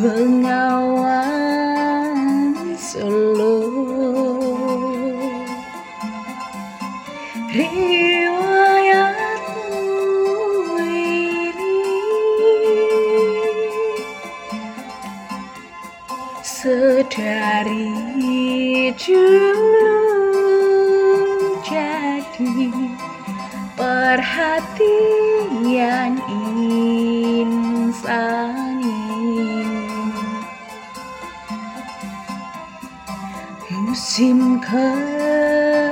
Bengawan Solo. Riwayatmu ini Sedari dulu jadi perhatian insani musim kemarau.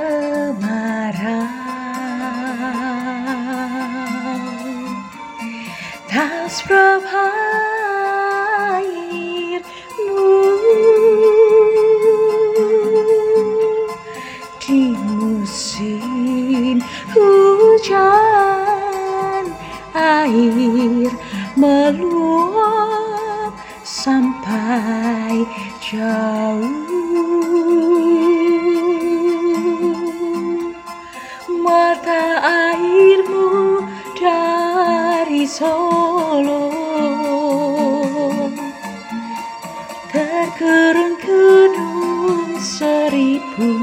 Seberapa airmu di musim hujan. Air meluap sampai jauh Solo. Terkerung gunung seribu.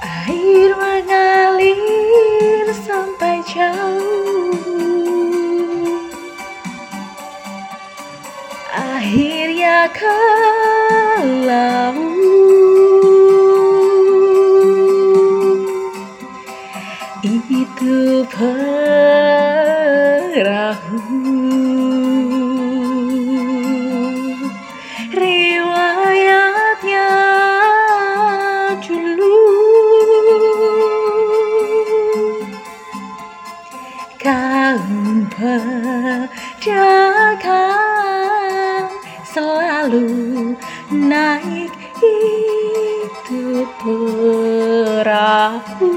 Air mengalir sampai jauh. Akhirnya ke laut itu perahu. Riwayatnya dulu. Kaum pedagang selalu naik itu perahu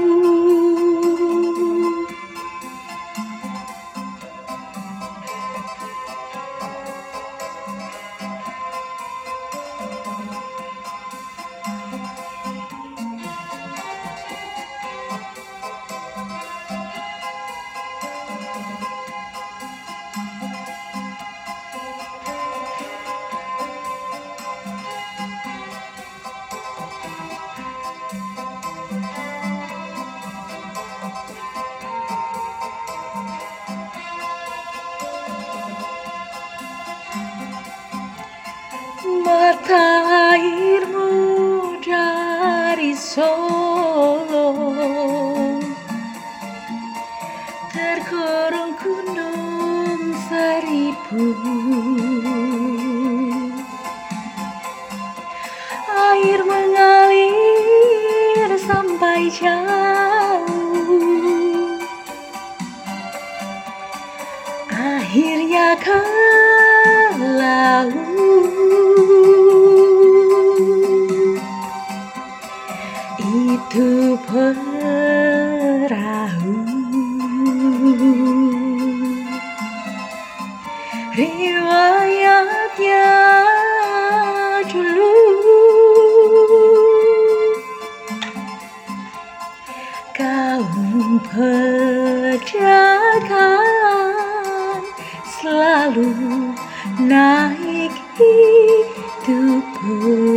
mata airmu dari Solo jauh. Akhirnya kau Itu perahu. Riwayatnya selalu naik itu pun.